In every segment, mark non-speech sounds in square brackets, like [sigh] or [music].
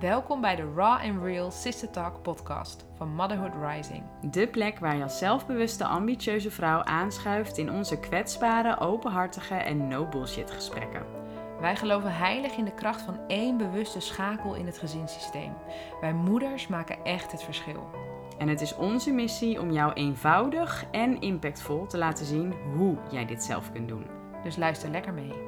Welkom bij de Raw and Real Sister Talk podcast van Motherhood Rising. De plek waar je als zelfbewuste, ambitieuze vrouw aanschuift in onze kwetsbare, openhartige en no bullshit gesprekken. Wij geloven heilig in de kracht van één bewuste schakel in het gezinssysteem. Wij moeders maken echt het verschil. En het is onze missie om jou eenvoudig en impactvol te laten zien hoe jij dit zelf kunt doen. Dus luister lekker mee.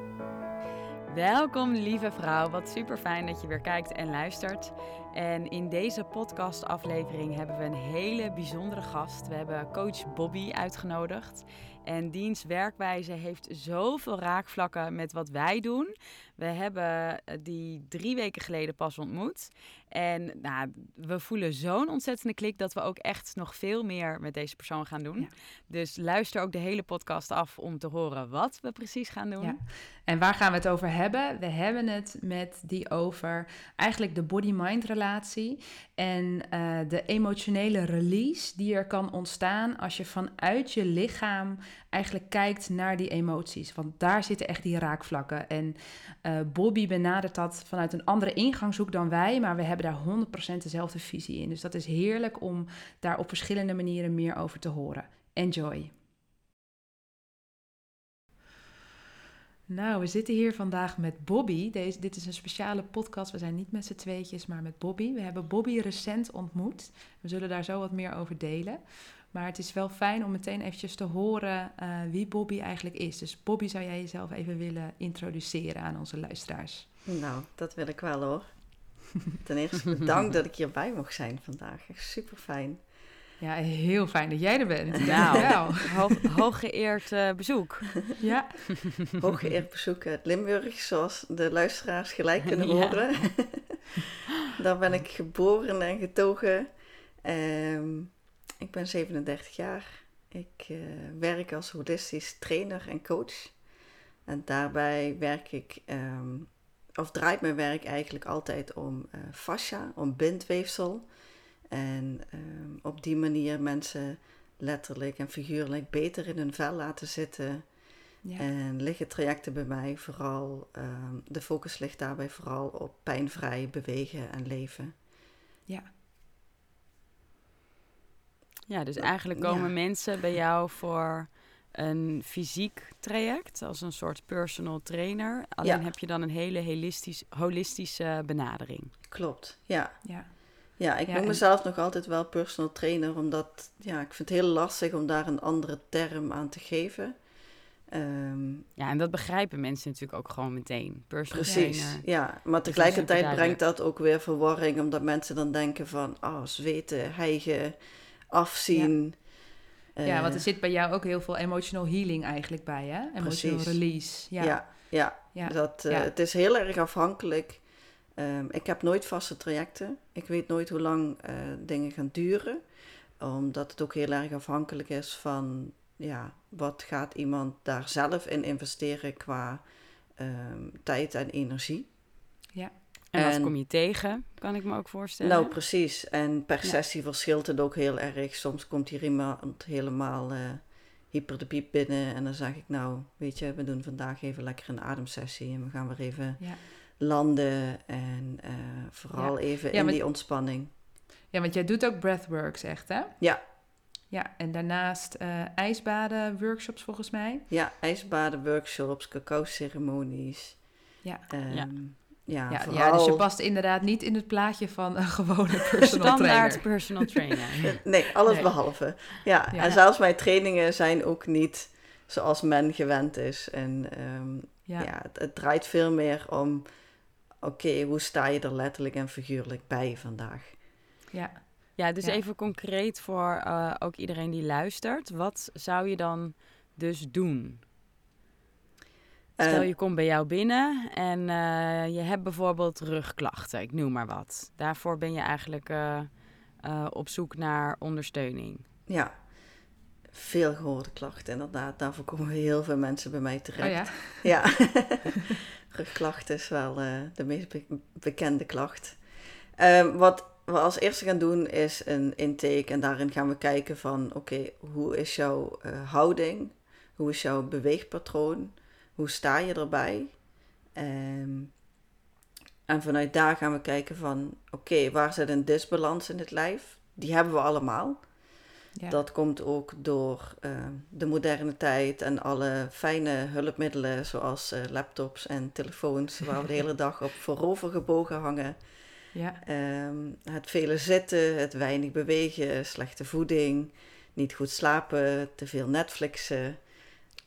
Welkom lieve vrouw, wat super fijn dat je weer kijkt en luistert. En in deze podcastaflevering hebben we een hele bijzondere gast. We hebben coach Bobby uitgenodigd. En diens werkwijze heeft zoveel raakvlakken met wat wij doen. We hebben eh, die drie weken geleden pas ontmoet. En nou, we voelen zo'n ontzettende klik dat we ook echt nog veel meer met deze persoon gaan doen. Dus luister ook de hele podcast af om te horen wat we precies gaan doen. Ja. En waar gaan we het over hebben? We hebben het met die over eigenlijk de body-mind relatie en uh, de emotionele release die er kan ontstaan als je vanuit je lichaam eigenlijk kijkt naar die emoties. Want daar zitten echt die raakvlakken. En uh, Bobby benadert dat vanuit een andere ingangshoek dan wij, maar we hebben daar 100% dezelfde visie in. Dus dat is heerlijk om daar op verschillende manieren meer over te horen. Enjoy. Nou, we zitten hier vandaag met Bobby. Deze, dit is een speciale podcast. We zijn niet met z'n tweetjes, maar met Bobby. We hebben Bobby recent ontmoet. We zullen daar zo wat meer over delen. Maar het is wel fijn om meteen eventjes te horen uh, wie Bobby eigenlijk is. Dus Bobby, zou jij jezelf even willen introduceren aan onze luisteraars? Nou, dat wil ik wel hoor. Ten eerste bedankt [laughs] dat ik hierbij mocht zijn vandaag. Echt super fijn. Ja, heel fijn dat jij er bent. Nou, hoog, hooggeëerd uh, bezoek. Ja. Hooggeëerd bezoek uit Limburg, zoals de luisteraars gelijk kunnen horen. [laughs] Daar ben ik geboren en getogen. Um, ik ben 37 jaar. Ik uh, werk als holistisch trainer en coach. En daarbij werk ik, um, of draait mijn werk eigenlijk altijd om uh, fascia, om bindweefsel. En um, op die manier mensen letterlijk en figuurlijk beter in hun vel laten zitten. Ja. En liggen trajecten bij mij vooral, um, de focus ligt daarbij vooral op pijnvrij bewegen en leven. Ja. Ja, dus eigenlijk komen mensen bij jou voor een fysiek traject als een soort personal trainer. Alleen heb je dan een hele holistisch, holistische benadering. Klopt, ja. Ja, ja ik noem mezelf nog altijd wel personal trainer, omdat ja, ik vind het heel lastig om daar een andere term aan te geven. Ehm, ja, en dat begrijpen mensen natuurlijk ook gewoon meteen. Personal Precies, trainer. ja. Maar tegelijkertijd brengt dat ook weer verwarring, omdat mensen dan denken van, oh, zweten, hijgen afzien. Ja. ja. want er zit bij jou ook heel veel emotional healing eigenlijk bij, hè? Emotional Precies. release. Ja, ja, ja. ja. Dat, uh, het is heel erg afhankelijk. Um, ik heb nooit vaste trajecten. Ik weet nooit hoe lang uh, dingen gaan duren. Omdat het ook heel erg afhankelijk is van... Ja, wat gaat iemand daar zelf in investeren qua um, tijd en energie. Ja. En, wat kom je tegen, kan ik me ook voorstellen. Nou, precies. En per sessie verschilt het ook heel erg. Soms komt hier iemand helemaal uh, hyper de piep binnen. En dan zeg ik, nou, weet je, we doen vandaag even lekker een ademsessie. En we gaan weer even ja. Landen. En uh, vooral ja. even in die ontspanning. Ja, want jij doet ook breathworks echt, hè? Ja. Ja, en daarnaast uh, ijsbaden workshops volgens mij. Ja, ijsbaden workshops, cacao ceremonies. Ja. Um, ja. Ja, ja, ja, dus je past inderdaad niet in het plaatje van een gewone personal Standaard trainer. personal trainer. [laughs] nee, alles behalve. Ja, en zelfs mijn trainingen zijn ook niet zoals men gewend is. En um, ja. het, draait veel meer om, oké, hoe sta je er letterlijk en figuurlijk bij vandaag? Ja, ja dus even concreet voor uh, ook iedereen die luistert. Wat zou je dan dus doen? Stel je komt bij jou binnen en uh, je hebt bijvoorbeeld rugklachten, ik noem maar wat. Daarvoor ben je eigenlijk uh, uh, op zoek naar ondersteuning. Ja, veel gehoorde klachten inderdaad. Daarvoor komen heel veel mensen bij mij terecht. Oh ja? Ja, [laughs] rugklachten is wel de meest be bekende klacht. Ehm, wat we als eerste gaan doen is een intake en daarin gaan we kijken van oké, okay, hoe is jouw houding? Hoe is jouw beweegpatroon? Hoe sta je erbij? Um, En vanuit daar gaan we kijken van, oké, waar zit een disbalans in het lijf? Die hebben we allemaal. Ja. Dat komt ook door uh, de moderne tijd en alle fijne hulpmiddelen zoals uh, laptops en telefoons, waar we de hele dag op [laughs] voorover gebogen hangen. Ja. Um, het vele zitten, het weinig bewegen, slechte voeding, niet goed slapen, te veel Netflixen.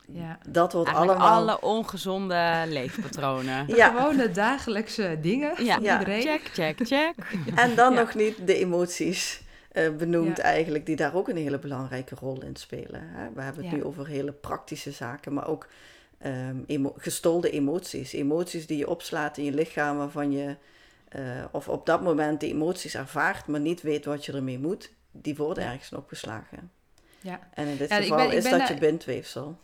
Ja. Dat wordt Eigenlijk allemaal... alle ongezonde leefpatronen. [laughs] ja. Gewoon de dagelijkse dingen ja. iedereen. Check, check, check. En dan nog niet de emoties uh, benoemd eigenlijk, die daar ook een hele belangrijke rol in spelen. Hè? We hebben het nu over hele praktische zaken, maar ook um, emo gestolde emoties. Emoties die je opslaat in je lichaam, waarvan je uh, of op dat moment de emoties ervaart, maar niet weet wat je ermee moet, die worden ergens opgeslagen. Ja. En in dit geval is dat je bindweefsel.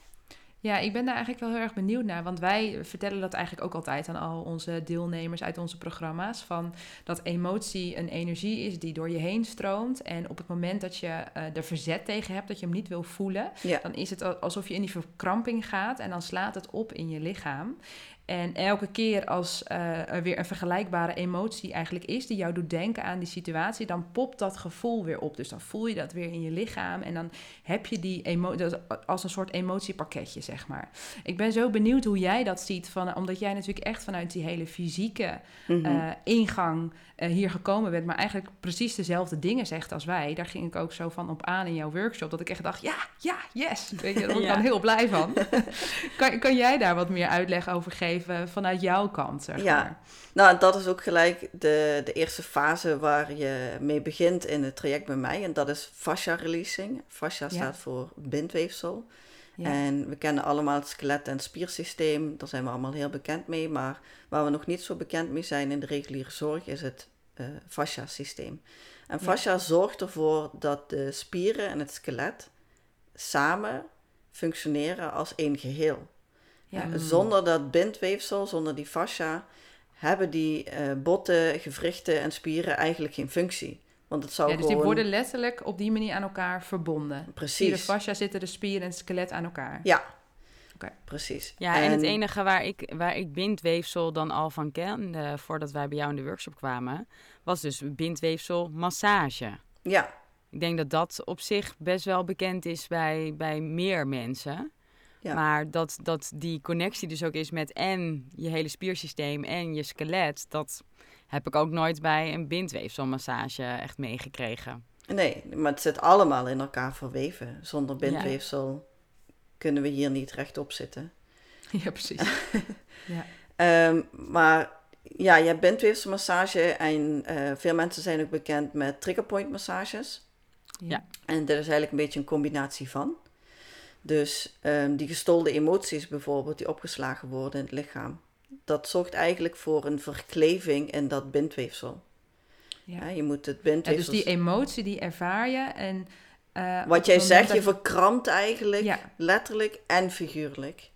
Ja, ik ben daar eigenlijk wel heel erg benieuwd naar. Want wij vertellen dat eigenlijk ook altijd aan al onze deelnemers uit onze programma's. Van dat emotie een energie is die door je heen stroomt. En op het moment dat je uh, er verzet tegen hebt, dat je hem niet wil voelen, dan is het alsof je in die verkramping gaat en dan slaat het op in je lichaam. En elke keer als uh, er weer een vergelijkbare emotie eigenlijk is die jou doet denken aan die situatie, dan popt dat gevoel weer op. Dus dan voel je dat weer in je lichaam en dan heb je die emotie als een soort emotiepakketje, zeg maar. Ik ben zo benieuwd hoe jij dat ziet, van, omdat jij natuurlijk echt vanuit die hele fysieke uh, ingang uh, hier gekomen bent, maar eigenlijk precies dezelfde dingen zegt als wij. Daar ging ik ook zo van op aan in jouw workshop, dat ik echt dacht, ja, ja, yes. Weet je, daar word ik [laughs] dan heel blij van. kan, kan jij daar wat meer uitleg over geven vanuit jouw kant, zeg ja. Nou, dat is ook gelijk de, de eerste fase waar je mee begint in het traject bij mij. En dat is fascia releasing. Fascia staat voor bindweefsel. En we kennen allemaal het skelet- en spiersysteem, daar zijn we allemaal heel bekend mee. Maar waar we nog niet zo bekend mee zijn in de reguliere zorg is het uh, fascia-systeem. En fascia zorgt ervoor dat de spieren en het skelet samen functioneren als één geheel. Ja. Mm. Zonder dat bindweefsel, zonder die fascia, hebben die uh, botten, gewrichten en spieren eigenlijk geen functie. Want het zou ja, dus die worden letterlijk op die manier aan elkaar verbonden. Precies. In de fascia zitten de spieren en het skelet aan elkaar. Ja, okay. precies. Ja, en... het enige waar ik, waar ik bindweefsel dan al van kende, voordat wij bij jou in de workshop kwamen, was dus bindweefsel massage. Ja. Ik denk dat dat op zich best wel bekend is bij, bij meer mensen. Ja. Maar dat, dat die connectie dus ook is met en je hele spiersysteem en je skelet, dat heb ik ook nooit bij een bindweefselmassage echt meegekregen. Nee, maar het zit allemaal in elkaar verweven. Zonder bindweefsel kunnen we hier niet rechtop zitten. [laughs] Ja, precies. [laughs] ja. Um, maar ja, je hebt bindweefselmassage en uh, veel mensen zijn ook bekend met triggerpoint massages. Ja. En dit is eigenlijk een beetje een combinatie van. Dus um, die gestolde emoties bijvoorbeeld, die opgeslagen worden in het lichaam, dat zorgt eigenlijk voor een verkleving in dat bindweefsel. Ja. je moet het bindweefsel... Ja, dus die emotie die ervaar je en... Uh, Wat jij zegt, je verkrampt eigenlijk, letterlijk en figuurlijk.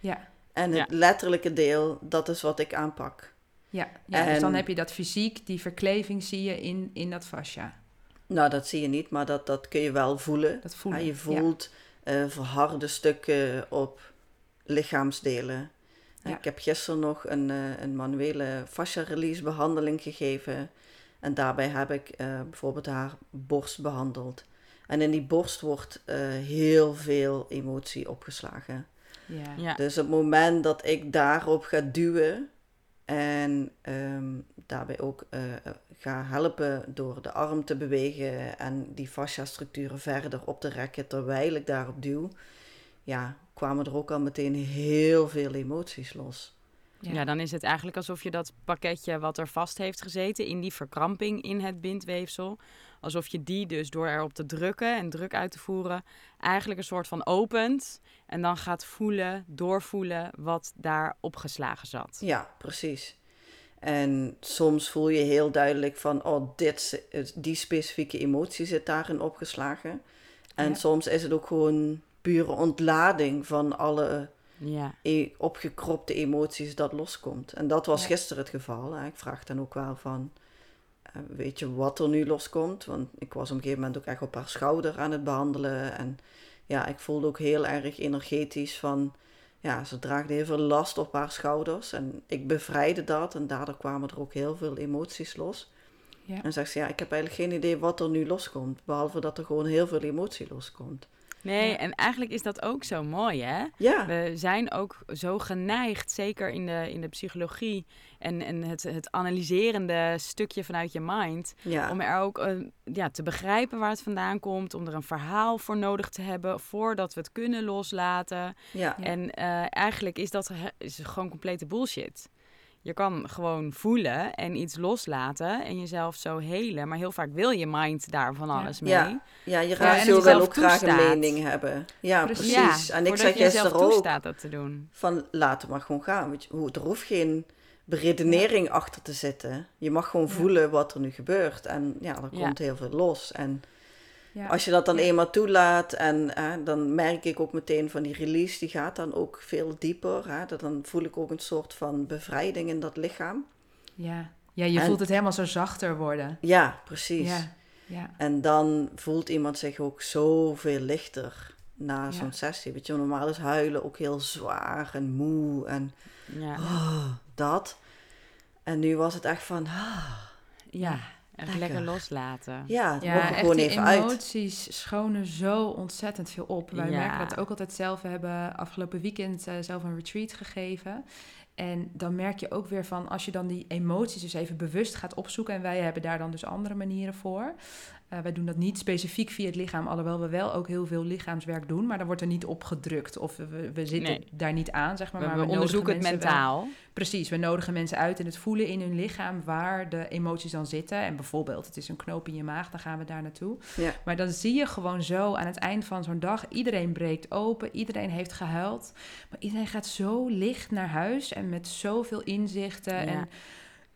Ja. En het letterlijke deel, dat is wat ik aanpak. Ja, ja dus dan heb je dat fysiek, die verkleving zie je in, in dat fascia. Nou, dat zie je niet, maar dat, dat kun je wel voelen. Dat voelen, je voelt uh, verharde stukken op lichaamsdelen. Ik heb gisteren nog een, uh, een manuele fascia release behandeling gegeven. En daarbij heb ik uh, bijvoorbeeld haar borst behandeld. En in die borst wordt uh, heel veel emotie opgeslagen. Ja. ja. Dus het moment dat ik daarop ga duwen en um, daarbij ook ga helpen door de arm te bewegen en die fascia-structuren verder op te rekken terwijl ik daarop duw, ja, kwamen er ook al meteen heel veel emoties los. Ja. dan is het eigenlijk alsof je dat pakketje wat er vast heeft gezeten in die verkramping in het bindweefsel, alsof je die dus door erop te drukken en druk uit te voeren, eigenlijk een soort van opent en dan gaat voelen, doorvoelen wat daar opgeslagen zat. Ja, precies. En soms voel je heel duidelijk van, oh, dit, die specifieke emotie zit daarin opgeslagen. En soms is het ook gewoon pure ontlading van alle ja. e opgekropte emoties dat loskomt. En dat was gisteren het geval. Hè. Ik vraag dan ook wel van, weet je wat er nu loskomt? Want ik was op een gegeven moment ook echt op haar schouder aan het behandelen. En ja, ik voelde ook heel erg energetisch van, ja, ze draagde heel veel last op haar schouders. En ik bevrijdde dat en daardoor kwamen er ook heel veel emoties los. Ja. En zegt ze, ja, ik heb eigenlijk geen idee wat er nu loskomt. Behalve dat er gewoon heel veel emotie loskomt. Nee, en eigenlijk is dat ook zo mooi, hè? Ja, We zijn ook zo geneigd, zeker in de, in de psychologie en, en het, het analyserende stukje vanuit je mind, ja, om er ook eh, ja, te begrijpen waar het vandaan komt, om er een verhaal voor nodig te hebben voordat we het kunnen loslaten. ja. En eh, eigenlijk is dat is gewoon complete bullshit. Je kan gewoon voelen en iets loslaten en jezelf zo helen. Maar heel vaak wil je mind daar van alles mee. Ja. ja, je en ratio het wil zelf ook graag een toestaat. mening hebben. Ja, Precies. precies. Ja, en ik zeg gisteren ook toestaat dat te doen. van laat het maar gewoon gaan. Weet je, hoe- er hoeft geen beredenering achter te zitten. Je mag gewoon Ja. voelen wat er nu gebeurt. En ja, er Ja. komt heel veel los. En Ja. als je dat dan Ja. eenmaal toelaat, en eh, dan merk ik ook meteen van die release, die gaat dan ook veel dieper. Hè? Dat dan voel ik ook een soort van bevrijding in dat lichaam. Ja. ja, je En- voelt het helemaal zo zachter worden. Ja, precies. Ja, ja. En dan voelt iemand zich ook zoveel lichter na zo'n sessie. Weet je, normaal is huilen ook heel zwaar en moe en Ja, oh, dat. En nu was het echt van, ah, ja. Echt lekker. lekker. loslaten. ja, het Ja, echt gewoon die even uit. emoties schonen zo ontzettend veel op. Wij Ja. merken dat ook altijd zelf. We hebben afgelopen weekend eh, zelf een retreat gegeven. En dan merk je ook weer van, als je dan die emoties dus even bewust gaat opzoeken. En wij hebben daar dan dus andere manieren voor. Eh, wij doen dat niet specifiek via het lichaam, alhoewel we wel ook heel veel lichaamswerk doen. Maar dan wordt er niet op gedrukt of we, we zitten Nee. daar niet aan, zeg maar. We, maar we we onderzoeken het wel- mentaal. Precies, we nodigen mensen uit in het voelen in hun lichaam waar de emoties dan zitten. En bijvoorbeeld, het is een knoop in je maag, dan gaan we daar naartoe. Ja. Maar dan zie je gewoon zo aan het eind van zo'n dag, iedereen breekt open, iedereen heeft gehuild. Maar iedereen gaat zo licht naar huis en met zoveel inzichten. Ja. En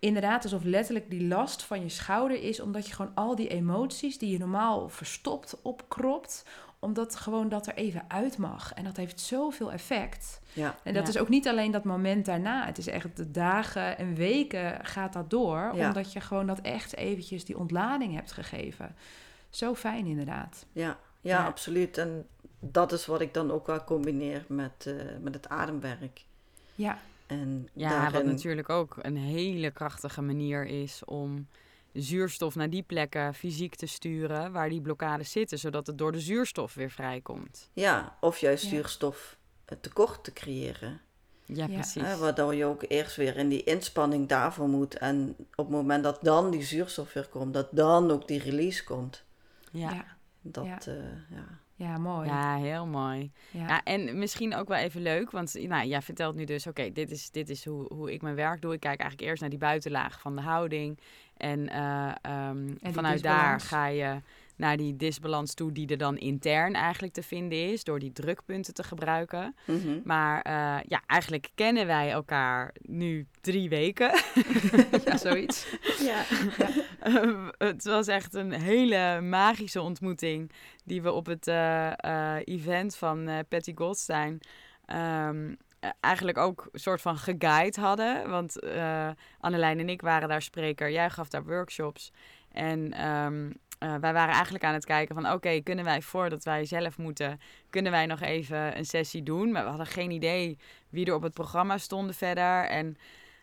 inderdaad, alsof letterlijk die last van je schouder is, omdat je gewoon al die emoties die je normaal verstopt, opkropt, omdat gewoon dat er even uit mag. En dat heeft zoveel effect. Ja, En dat Ja. is ook niet alleen dat moment daarna. Het is echt de dagen en weken gaat dat door. Ja. Omdat je gewoon dat echt eventjes die ontlading hebt gegeven. Zo fijn inderdaad. ja, ja, Ja. absoluut. En dat is wat ik dan ook wel combineer met, eh, met het ademwerk. Ja, En Ja, daarin, wat natuurlijk ook een hele krachtige manier is om zuurstof naar die plekken fysiek te sturen waar die blokkades zitten, zodat het door de zuurstof weer vrijkomt. Ja, of juist Ja. zuurstof eh, tekort te creëren. Ja, precies. Hè, waardoor je ook eerst weer in die inspanning daarvoor moet. En op het moment dat dan die zuurstof weer komt, dat dan ook die release komt. ja. Dat, Ja. Ja. ja. ja mooi. heel mooi. Ja. Ja, en misschien ook wel even leuk, want nou, jij vertelt nu dus, oké, dit is, dit is hoe, hoe ik mijn werk doe. Ik kijk eigenlijk eerst naar die buitenlaag van de houding. En, eh, ehm, die vanuit daar ga je naar die disbalans toe die er dan intern eigenlijk te vinden is, door die drukpunten te gebruiken. Mhm. Maar eh, ja, eigenlijk kennen wij elkaar nu drie weken. [laughs] ja, zoiets. ja. Eh, het was echt een hele magische ontmoeting die we op het eh, eh, event van eh, Patty Goldstein ehm, eh, eigenlijk ook een soort van geguide hadden. Want eh Annelijn en ik waren daar spreker, jij gaf daar workshops. En ehm, eh, wij waren eigenlijk aan het kijken van oké, kunnen wij voordat wij zelf moeten, kunnen wij nog even een sessie doen? Maar we hadden geen idee wie er op het programma stonden verder. En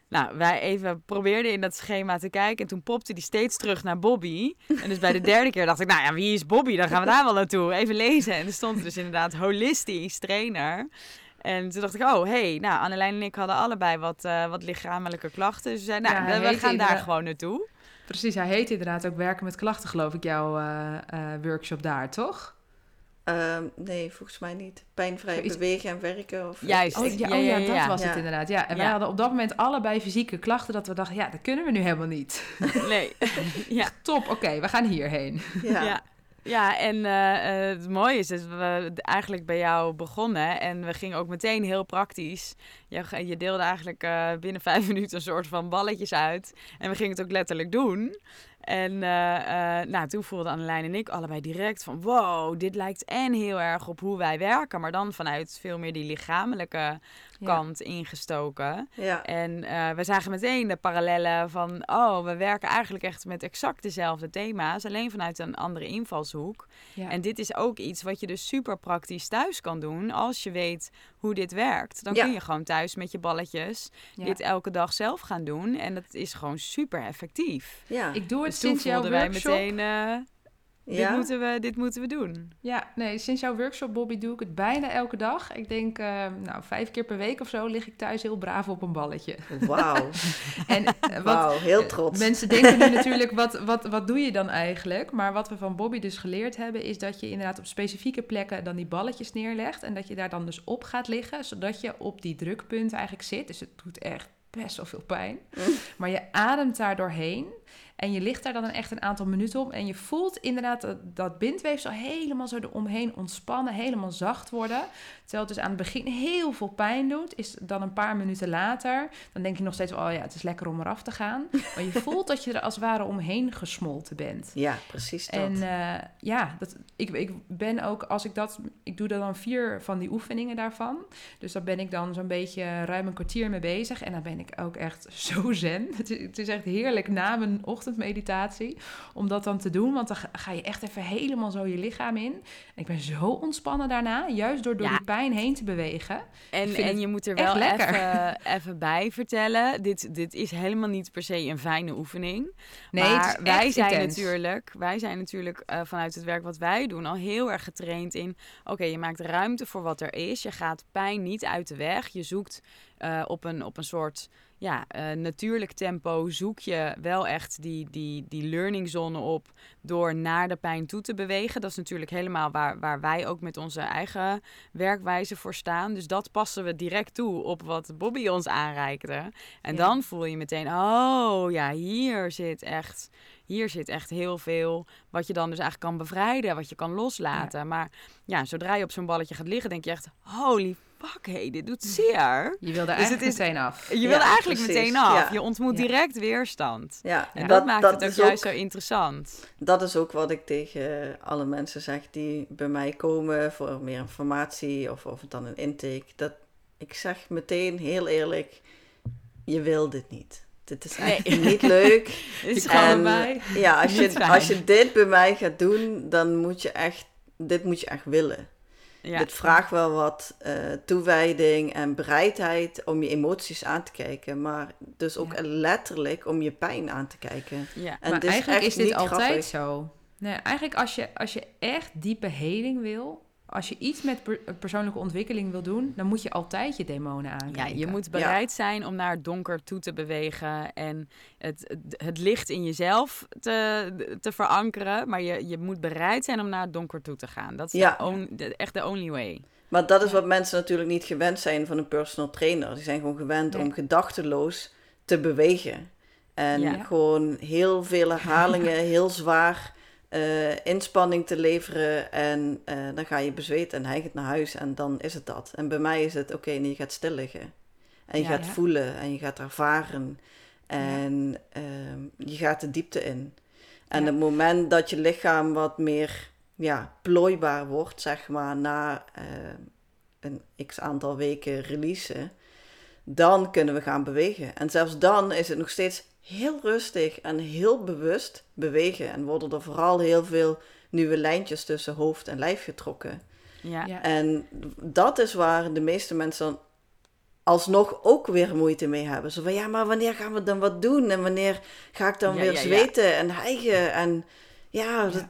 nou, wij even probeerden in dat schema te kijken. En toen popte die steeds terug naar Bobby. En dus bij de [laughs] derde keer dacht ik, nou ja, wie is Bobby? Dan gaan we daar wel naartoe. Even lezen. En er stond dus inderdaad holistisch trainer. En toen dacht ik, oh, hey, nou, Annelijn en ik hadden allebei wat, eh, wat lichamelijke klachten. Dus we zeiden, nou, Ja, we gaan daar gewoon naartoe. Precies, hij heet inderdaad ook werken met klachten, geloof ik, jouw eh, eh, workshop daar, toch? Ehm, nee, volgens mij niet. Pijnvrij Zoiets- bewegen en werken. Of, Juist. Oh ja, Ja, oh, ja, ja, ja, dat ja. was het inderdaad. Ja, en wij hadden op dat moment allebei fysieke klachten dat we dachten, ja, dat kunnen we nu helemaal niet. [laughs] Nee. [laughs] ja. Top, oké, we gaan hierheen. Ja. Ja. En eh, eh, het mooie is dat we eigenlijk bij jou begonnen en we gingen ook meteen heel praktisch. Je, je deelde eigenlijk eh, binnen vijf [laughs] minuten een soort van balletjes uit en we gingen het ook letterlijk doen. En eh, eh, nou, toen voelden Annelijn en ik allebei direct van wow, dit lijkt en heel erg op hoe wij werken, maar dan vanuit veel meer die lichamelijke kant ingestoken. Ja. En eh, we zagen meteen de parallellen van, oh, we werken eigenlijk echt met exact dezelfde thema's, alleen vanuit een andere invalshoek. Ja. En dit is ook iets wat je dus super praktisch thuis kan doen als je weet hoe dit werkt. Dan Ja. kun je gewoon thuis met je balletjes Ja. dit elke dag zelf gaan doen. En dat is gewoon super effectief. Ja, Ik doe het Dus toen sinds jouw voelden wij workshop. meteen, eh, dit, ja. moeten we, dit moeten we doen. Ja, nee, sinds jouw workshop, Bobby, doe ik het bijna elke dag. Ik denk, eh, nou, vijf keer per week of zo lig ik thuis heel braaf op een balletje. Wauw, [laughs] En eh, wat, wauw, heel trots. Mensen denken nu natuurlijk, wat, wat, wat doe je dan eigenlijk? Maar wat we van Bobby dus geleerd hebben, is dat je inderdaad op specifieke plekken dan die balletjes neerlegt. En dat je daar dan dus op gaat liggen, zodat je op die drukpunt eigenlijk zit. Dus het doet echt best wel veel pijn. Mm. Maar je ademt daar doorheen. En je ligt daar dan echt een aantal minuten op. En je voelt inderdaad dat, dat bindweefsel helemaal zo eromheen ontspannen, helemaal zacht worden. Terwijl het dus aan het begin heel veel pijn doet, is dan een paar minuten later, dan denk je nog steeds, oh ja, het is lekker om eraf te gaan. [laughs] Maar je voelt dat je er als het ware omheen gesmolten bent. Ja, precies dat. En eh, ja, dat, ik, ik ben ook, als ik dat, ik doe dan vier van die oefeningen daarvan. Dus daar ben ik dan zo'n beetje ruim een kwartier mee bezig. En dan ben ik ook echt [laughs] zo zen. Het is, het is echt heerlijk na mijn ochtendmeditatie om dat dan te doen. Want dan ga- ga je echt even helemaal zo je lichaam in. En ik ben zo ontspannen daarna, juist door door Ja. die pijn heen te bewegen. En, en je moet er wel even, [laughs] even bij vertellen. Dit, dit is helemaal niet per se een fijne oefening. Nee, maar wij zijn intens. natuurlijk, wij zijn natuurlijk eh, vanuit het werk wat wij doen al heel erg getraind in. Oké, je maakt ruimte voor wat er is. Je gaat pijn niet uit de weg. Je zoekt eh, op, een, op een soort ja, eh, natuurlijk tempo. Zoek je wel echt die, die, die learning zone op door naar de pijn toe te bewegen. Dat is natuurlijk helemaal waar, waar wij ook met onze eigen werkwijze voor staan. Dus dat passen we direct toe op wat Bobby ons aanreikte. En Ja. dan voel je meteen, oh ja, hier zit echt, hier zit echt heel veel wat je dan dus eigenlijk kan bevrijden, wat je kan loslaten. Maar ja, zodra je op zo'n balletje gaat liggen, denk je echt, holy fuck, hey, dit doet zeer. Je wil daar Dus eigenlijk het is- meteen af. Je Ja, wil eigenlijk precies, meteen af. ja. Je ontmoet Ja. direct weerstand. ja, En dat, maakt het ook is juist zo interessant. Dat is ook wat ik tegen alle mensen zeg die bij mij komen voor meer informatie of of het dan een intake. Dat ik zeg meteen heel eerlijk, je wil dit niet. Dit is echt Nee. niet leuk. Het [laughs] is En, bij. Ja, als [laughs] je, als je dit bij mij gaat doen, dan moet je echt, dit moet je echt willen. Ja. Dit vraagt wel wat eh, toewijding en bereidheid om je emoties aan te kijken, maar dus ook Ja. letterlijk om je pijn aan te kijken. ja. En maar is eigenlijk is dit altijd grappig. zo. Nee, eigenlijk als je, als je echt diepe heling wil, als je iets met per- persoonlijke ontwikkeling wil doen, dan moet je altijd je demonen Ja, aankijken. je moet bereid zijn om naar het donker toe te bewegen en het, het, het licht in jezelf te, te verankeren. Maar je, je moet bereid zijn om naar het donker toe te gaan. Dat is Ja. de on- de- echt de only way. Maar dat is wat mensen natuurlijk niet gewend zijn van een personal trainer. Die zijn gewoon gewend Nee. om gedachteloos te bewegen. En Ja. gewoon heel veel herhalingen, [laughs] heel zwaar eh, inspanning te leveren. En eh, dan ga je bezweet en hij gaat naar huis en dan is het dat. En bij mij is het, oké, nee, je gaat stil liggen. En je Ja. gaat Ja. voelen en je gaat ervaren. En ehm, je gaat de diepte in. En het moment dat je lichaam wat meer ja, plooibaar wordt, zeg maar, na eh, een x aantal weken releasen, dan kunnen we gaan bewegen. En zelfs dan is het nog steeds heel rustig en heel bewust bewegen. En worden er vooral heel veel nieuwe lijntjes tussen hoofd en lijf getrokken. Ja. Ja. En dat is waar de meeste mensen dan alsnog ook weer moeite mee hebben. Zo van, ja, maar wanneer gaan we dan wat doen? En wanneer ga ik dan Ja, weer ja, ja. zweten en hijgen? En ja, dat,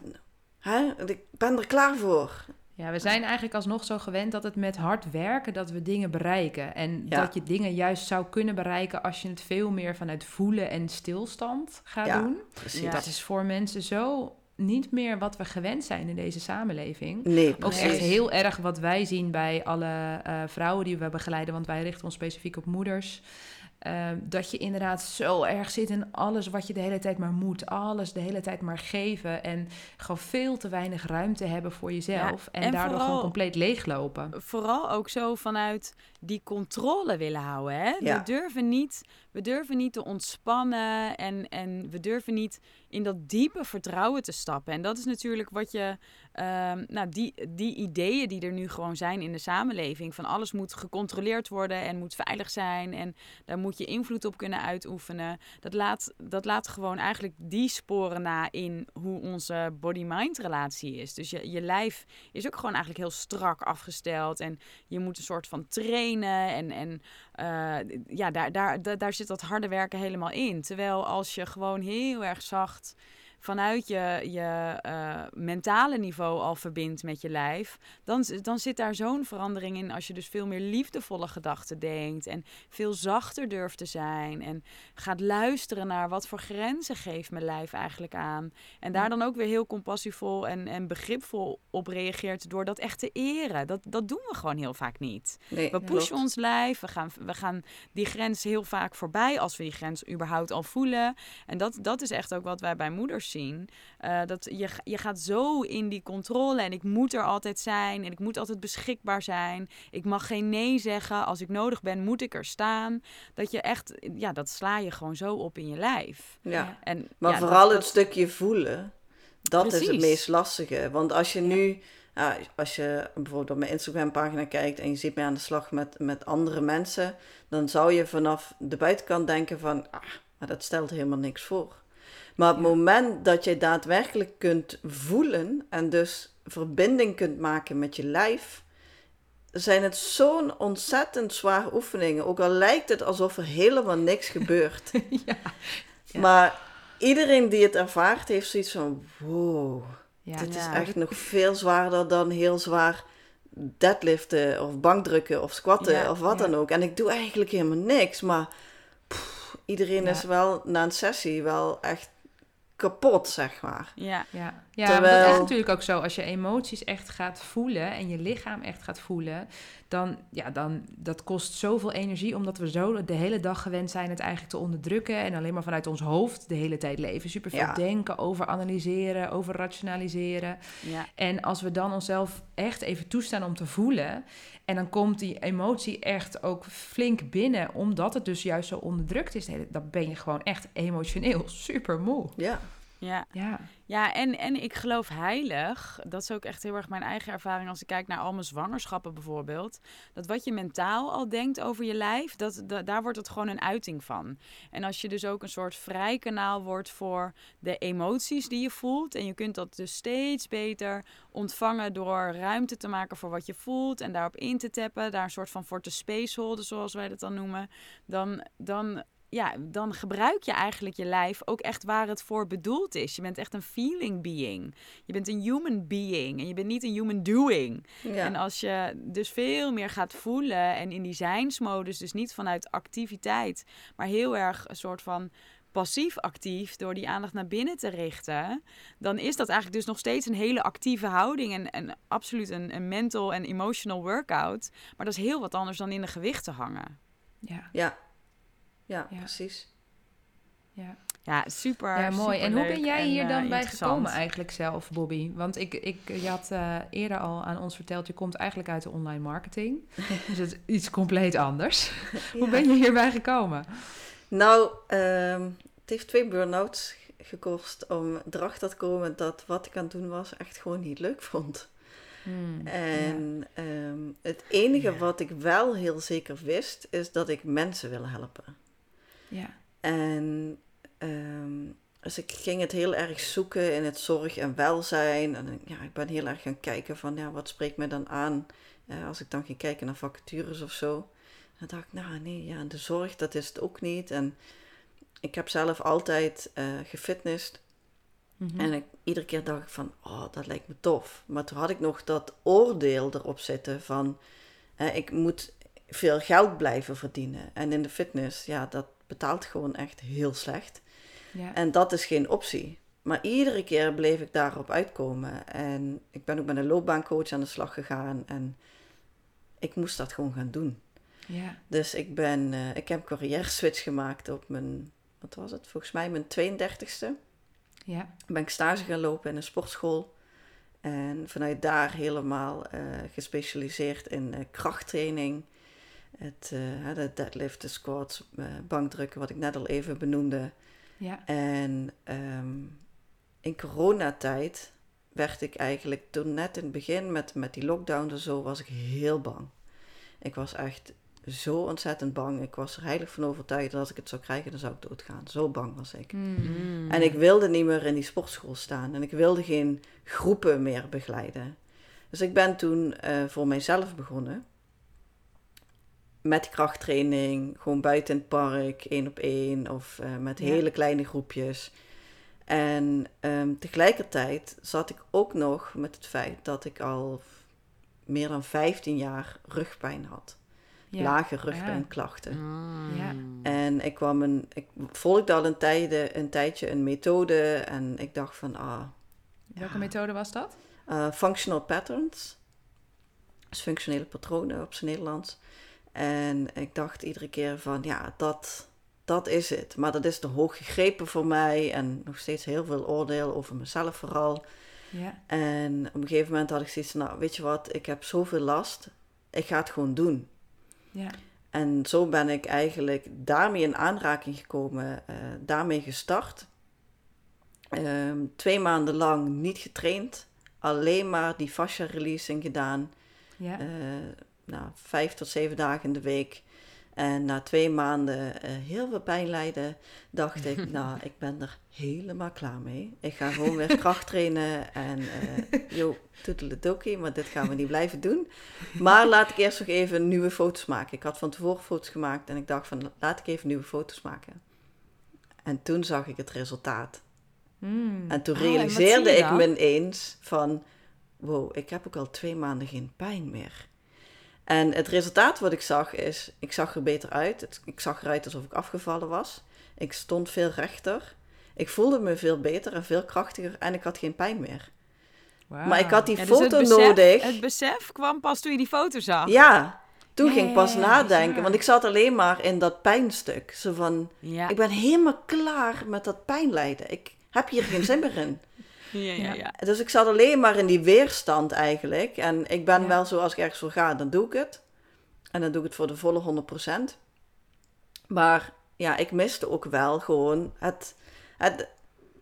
hè, ik ben er klaar voor. Ja, we zijn eigenlijk alsnog zo gewend dat het met hard werken dat we dingen bereiken. En Ja. dat je dingen juist zou kunnen bereiken als je het veel meer vanuit voelen en stilstand gaat Ja, doen. Precies. Ja. Dat is voor mensen zo niet meer wat we gewend zijn in deze samenleving. Nee, Ook echt heel erg wat wij zien bij alle eh, vrouwen die we begeleiden, want wij richten ons specifiek op moeders. Eh, dat je inderdaad zo erg zit in alles wat je de hele tijd maar moet. Alles de hele tijd maar geven. En gewoon veel te weinig ruimte hebben voor jezelf. Ja, en, en daardoor vooral- gewoon compleet leeglopen. Vooral ook zo vanuit die controle willen houden. Hè? Ja. We, durven niet, we durven niet te ontspannen en, en we durven niet in dat diepe vertrouwen te stappen. En dat is natuurlijk wat je, ehm, nou, die, die ideeën die er nu gewoon zijn in de samenleving, van alles moet gecontroleerd worden en moet veilig zijn en daar moet moet je invloed op kunnen uitoefenen. Dat laat, dat laat gewoon eigenlijk die sporen na in hoe onze body-mind relatie is. Dus je, je lijf is ook gewoon eigenlijk heel strak afgesteld. En je moet een soort van trainen. En, en uh, ja, daar, daar, daar, daar zit dat harde werken helemaal in. Terwijl als je gewoon heel erg zacht vanuit je, je uh, mentale niveau al verbindt met je lijf, dan, dan zit daar zo'n verandering in als je dus veel meer liefdevolle gedachten denkt en veel zachter durft te zijn en gaat luisteren naar wat voor grenzen geeft mijn lijf eigenlijk aan. En daar dan ook weer heel compassievol en, en begripvol op reageert door dat echt te eren. Dat, dat doen we gewoon heel vaak niet. we pushen ons lijf, we gaan, we gaan die grens heel vaak voorbij als we die grens überhaupt al voelen. En dat, dat is echt ook wat wij bij moeders zien. Uh, dat je, je gaat zo in die controle en ik moet er altijd zijn en ik moet altijd beschikbaar zijn. Ik mag geen nee zeggen. Als ik nodig ben, moet ik er staan. Dat je echt, ja, dat sla je gewoon zo op in je lijf. Ja, en, maar vooral het stukje voelen, dat is het meest lastige. Want als je nu, ja, als je bijvoorbeeld op mijn Instagram pagina kijkt en je ziet mij aan de slag met, met andere mensen, dan zou je vanaf de buitenkant denken van, ah, maar dat stelt helemaal niks voor. Maar op het moment dat je daadwerkelijk kunt voelen en dus verbinding kunt maken met je lijf, zijn het zo'n ontzettend zware oefeningen. Ook al lijkt het alsof er helemaal niks [laughs] gebeurt. ja. Maar iedereen die het ervaart, heeft zoiets van: wow, dit is echt nog veel zwaarder dan heel zwaar deadliften of bankdrukken of squatten of wat dan ook. En ik doe eigenlijk helemaal niks, maar iedereen is wel na een sessie wel echt kapot, zeg maar. Ja, ja. Ja Terwijl... dat is natuurlijk ook zo. Als je emoties echt gaat voelen en je lichaam echt gaat voelen, dan, ja, dan dat kost zoveel energie, omdat we zo de hele dag gewend zijn het eigenlijk te onderdrukken en alleen maar vanuit ons hoofd de hele tijd leven. Superveel ja. denken, over analyseren, over rationaliseren. Ja. En als we dan onszelf echt even toestaan om te voelen en dan komt die emotie echt ook flink binnen, omdat het dus juist zo onderdrukt is. Dan ben je gewoon echt emotioneel [laughs] super moe. Ja. Ja, ja. Ja en, en ik geloof heilig, dat is ook echt heel erg mijn eigen ervaring als ik kijk naar al mijn zwangerschappen bijvoorbeeld, dat wat je mentaal al denkt over je lijf, dat, daar wordt het gewoon een uiting van. En als je dus ook een soort vrij kanaal wordt voor de emoties die je voelt, en je kunt dat dus steeds beter ontvangen door ruimte te maken voor wat je voelt en daarop in te tappen, daar een soort van voor te spaceholden, zoals wij dat dan noemen, dan, dan ja, dan gebruik je eigenlijk je lijf ook echt waar het voor bedoeld is. Je bent echt een feeling being. Je bent een human being en je bent niet een human doing. En als je dus veel meer gaat voelen en in die zijnsmodus, dus niet vanuit activiteit, maar heel erg een soort van passief actief door die aandacht naar binnen te richten, dan is dat eigenlijk dus nog steeds een hele actieve houding en, en absoluut een, een mental en emotional workout. Maar dat is heel wat anders dan in de gewichten hangen. Ja. ja, ja, precies. Ja. Ja, super. Ja, mooi. en hoe ben jij hier dan uh, bij gekomen eigenlijk zelf, Bobby? Want ik, ik, je had uh, eerder al aan ons verteld, je komt eigenlijk uit de online marketing. [laughs] dus het is iets compleet anders. [laughs] hoe ben je hierbij gekomen? Nou, um, het heeft twee burn-outs gekost om erachter te komen dat wat ik aan het doen was echt gewoon niet leuk vond. Hmm, en ehm, het enige wat ik wel heel zeker wist, is dat ik mensen wil helpen. Ja. En um, dus ik ging het heel erg zoeken in het zorg en welzijn. En ja, ik ben heel erg gaan kijken van, ja, wat spreekt me dan aan? als ik dan ging kijken naar vacatures of zo. Dan dacht ik, nou nee, ja, de zorg, dat is het ook niet. En ik heb zelf altijd uh, gefitnessd. Mhm. En ik, iedere keer dacht ik van, oh, dat lijkt me tof. Maar toen had ik nog dat oordeel erop zitten van, ik moet veel geld blijven verdienen. En in de fitness, ja, dat betaalt gewoon echt heel slecht. Ja. En dat is geen optie. Maar iedere keer bleef ik daarop uitkomen. En ik ben ook met een loopbaancoach aan de slag gegaan. En ik moest dat gewoon gaan doen. Ja. Dus ik, ben, uh, ik heb een carrière switch gemaakt op mijn, wat was het? Volgens mij mijn 32e. Ja. Ben ik stage gaan lopen in een sportschool. En vanuit daar helemaal uh, gespecialiseerd in uh, krachttraining, het, uh, de deadlift, de squats, uh, bankdrukken, wat ik net al even benoemde. Ja. En um, in coronatijd werd ik eigenlijk toen net in het begin met, met die lockdown en zo, was ik heel bang. Ik was echt zo ontzettend bang. Ik was er heilig van overtuigd dat als ik het zou krijgen, dan zou ik doodgaan. Zo bang was ik. Mm. En ik wilde niet meer in die sportschool staan. En ik wilde geen groepen meer begeleiden. Dus ik ben toen eh, voor mijzelf begonnen. Met krachttraining, gewoon buiten in het park, één op één of eh, met Ja. hele kleine groepjes. En ehm, tegelijkertijd zat ik ook nog met het feit dat ik al meer dan 15 jaar rugpijn had. Ja. Lage rugpijnklachten. Mm. Ja. En ik, kwam een, ik volgde al een, tijde, een tijdje een methode en ik dacht van, ah, Welke Ja. methode was dat? eh, functional patterns. Dus functionele patronen op zijn Nederlands. En ik dacht iedere keer van, ja, dat, dat is het. Maar dat is te hoog gegrepen voor mij en nog steeds heel veel oordeel over mezelf vooral. Ja. En op een gegeven moment had ik zoiets nou, weet je wat, ik heb zoveel last, ik ga het gewoon doen. Ja. En zo ben ik eigenlijk daarmee in aanraking gekomen, eh, daarmee gestart. Ehm, twee maanden lang niet getraind, alleen maar die fascia releasing gedaan. Ja. Eh, nou, vijf tot zeven dagen in de week. En na twee maanden eh, heel veel pijn lijden, dacht ik, [laughs] nou, ik ben er helemaal klaar mee. Ik ga gewoon weer kracht trainen en eh yo, toedeledokie, maar dit gaan we niet blijven doen. Maar laat ik eerst nog even nieuwe foto's maken. Ik had van tevoren foto's gemaakt en ik dacht van, laat ik even nieuwe foto's maken. En toen zag ik het resultaat. Mm. En toen Oh, en realiseerde ik me ineens van, wow, ik heb ook al twee maanden geen pijn meer. En het resultaat wat ik zag is, ik zag er beter uit. Ik zag eruit alsof ik afgevallen was. Ik stond veel rechter. Ik voelde me veel beter en veel krachtiger en ik had geen pijn meer. Maar ik had die Ja, dus foto het besef, nodig. Het besef kwam pas toen je die foto zag. Ja, toen ging ik pas ja, nadenken. Want ik zat alleen maar in dat pijnstuk. Zo van, Ja. ik ben helemaal klaar met dat pijnlijden. Ik heb hier geen zin meer in. Ja, ja, Ja. ja. Dus ik zat alleen maar in die weerstand eigenlijk. En ik ben Ja. wel zo, als ik ergens voor ga, dan doe ik het. En dan doe ik het voor de volle 100%. Maar ja, ik miste ook wel gewoon het, het...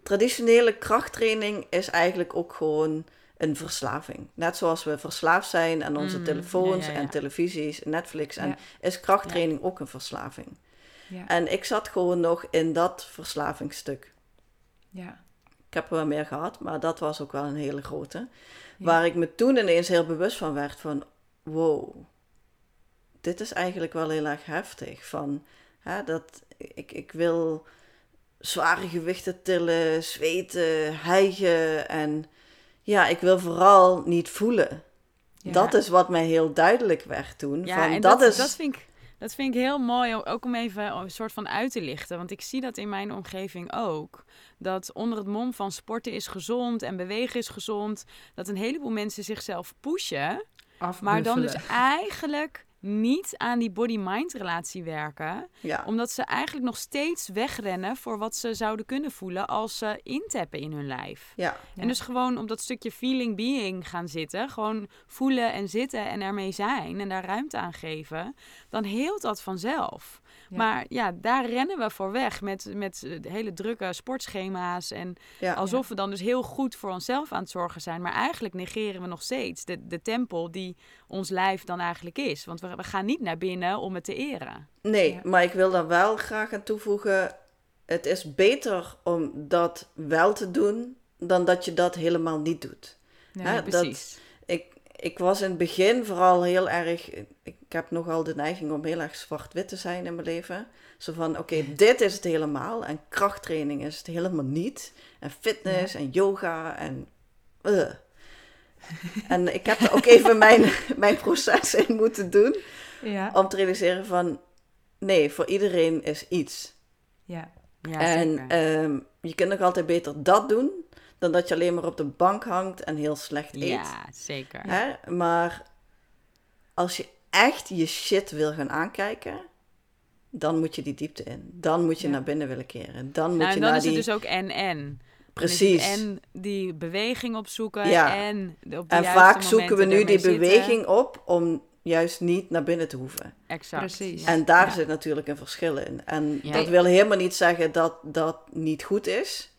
Traditionele krachttraining is eigenlijk ook gewoon een verslaving. Net zoals we verslaafd zijn aan onze Mm, telefoons ja, ja, ja. en televisies, Netflix. En Ja. is krachttraining ook een verslaving. Ja. En ik zat gewoon nog in dat verslavingstuk. Ja. Ik heb er wel meer gehad, maar dat was ook wel een hele grote. Ja. Waar ik me toen ineens heel bewust van werd van... Wow, dit is eigenlijk wel heel erg heftig. Van, hè, dat, ik, ik wil zware gewichten tillen, zweten, hijgen. En ja, ik wil vooral niet voelen. Ja. Dat is wat mij heel duidelijk werd toen. Ja, van, en dat, dat, is... dat, vind ik, dat vind ik heel mooi, ook om even een soort van uit te lichten. Want ik zie dat in mijn omgeving ook. Dat onder het mom van sporten is gezond en bewegen is gezond. Dat een heleboel mensen zichzelf pushen. Maar dan dus eigenlijk niet aan die body-mind relatie werken. ja, Omdat ze eigenlijk nog steeds wegrennen voor wat ze zouden kunnen voelen als ze intappen in hun lijf. ja, Ja. En dus gewoon op dat stukje feeling being gaan zitten. Gewoon voelen en zitten en ermee zijn en daar ruimte aan geven. Dan heelt dat vanzelf. Ja. Maar ja, daar rennen we voor weg met, met de hele drukke sportschema's. En ja. alsof we dan dus heel goed voor onszelf aan het zorgen zijn. Maar eigenlijk negeren we nog steeds de, de tempel die ons lijf dan eigenlijk is. Want we, we gaan niet naar binnen om het te eren. Nee, Ja. maar ik wil daar wel graag aan toevoegen. Het is beter om dat wel te doen dan dat je dat helemaal niet doet. Nee, hè, dat- Precies. Ik, ik was in het begin vooral heel erg. Ik heb nogal de neiging om heel erg zwart-wit te zijn in mijn leven. Zo van: oké, dit is het helemaal. En krachttraining is het helemaal niet. En fitness en yoga en. eh. En ik heb er ook even [laughs] mijn, mijn proces in moeten doen. Ja. Om te realiseren van, nee, voor iedereen is iets. Ja. Ja, en zeker. ehm, je kunt nog altijd beter dat doen, dan dat je alleen maar op de bank hangt en heel slecht eet. ja, zeker. Hè? Maar als je echt je shit wil gaan aankijken, dan moet je die diepte in. Dan moet je Ja. naar binnen willen keren. Dan moet Nou, je en dan naar is die... het dus ook en-en. Precies. En die beweging opzoeken Ja. en op de En vaak zoeken we nu die zitten. beweging op om juist niet naar binnen te hoeven. Exact. Precies. En daar Ja. zit natuurlijk een verschil in. En Ja. dat wil helemaal niet zeggen dat dat niet goed is.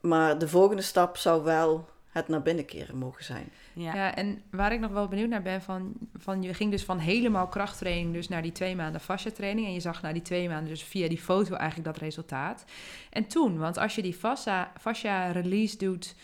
Maar de volgende stap zou wel het naar binnen keren mogen zijn. Ja. ja. en waar ik nog wel benieuwd naar ben, van, van je ging dus van helemaal krachttraining dus naar die twee maanden fascia training. En je zag na die twee maanden dus via die foto eigenlijk dat resultaat. En toen, want als je die fascia, fascia release doet,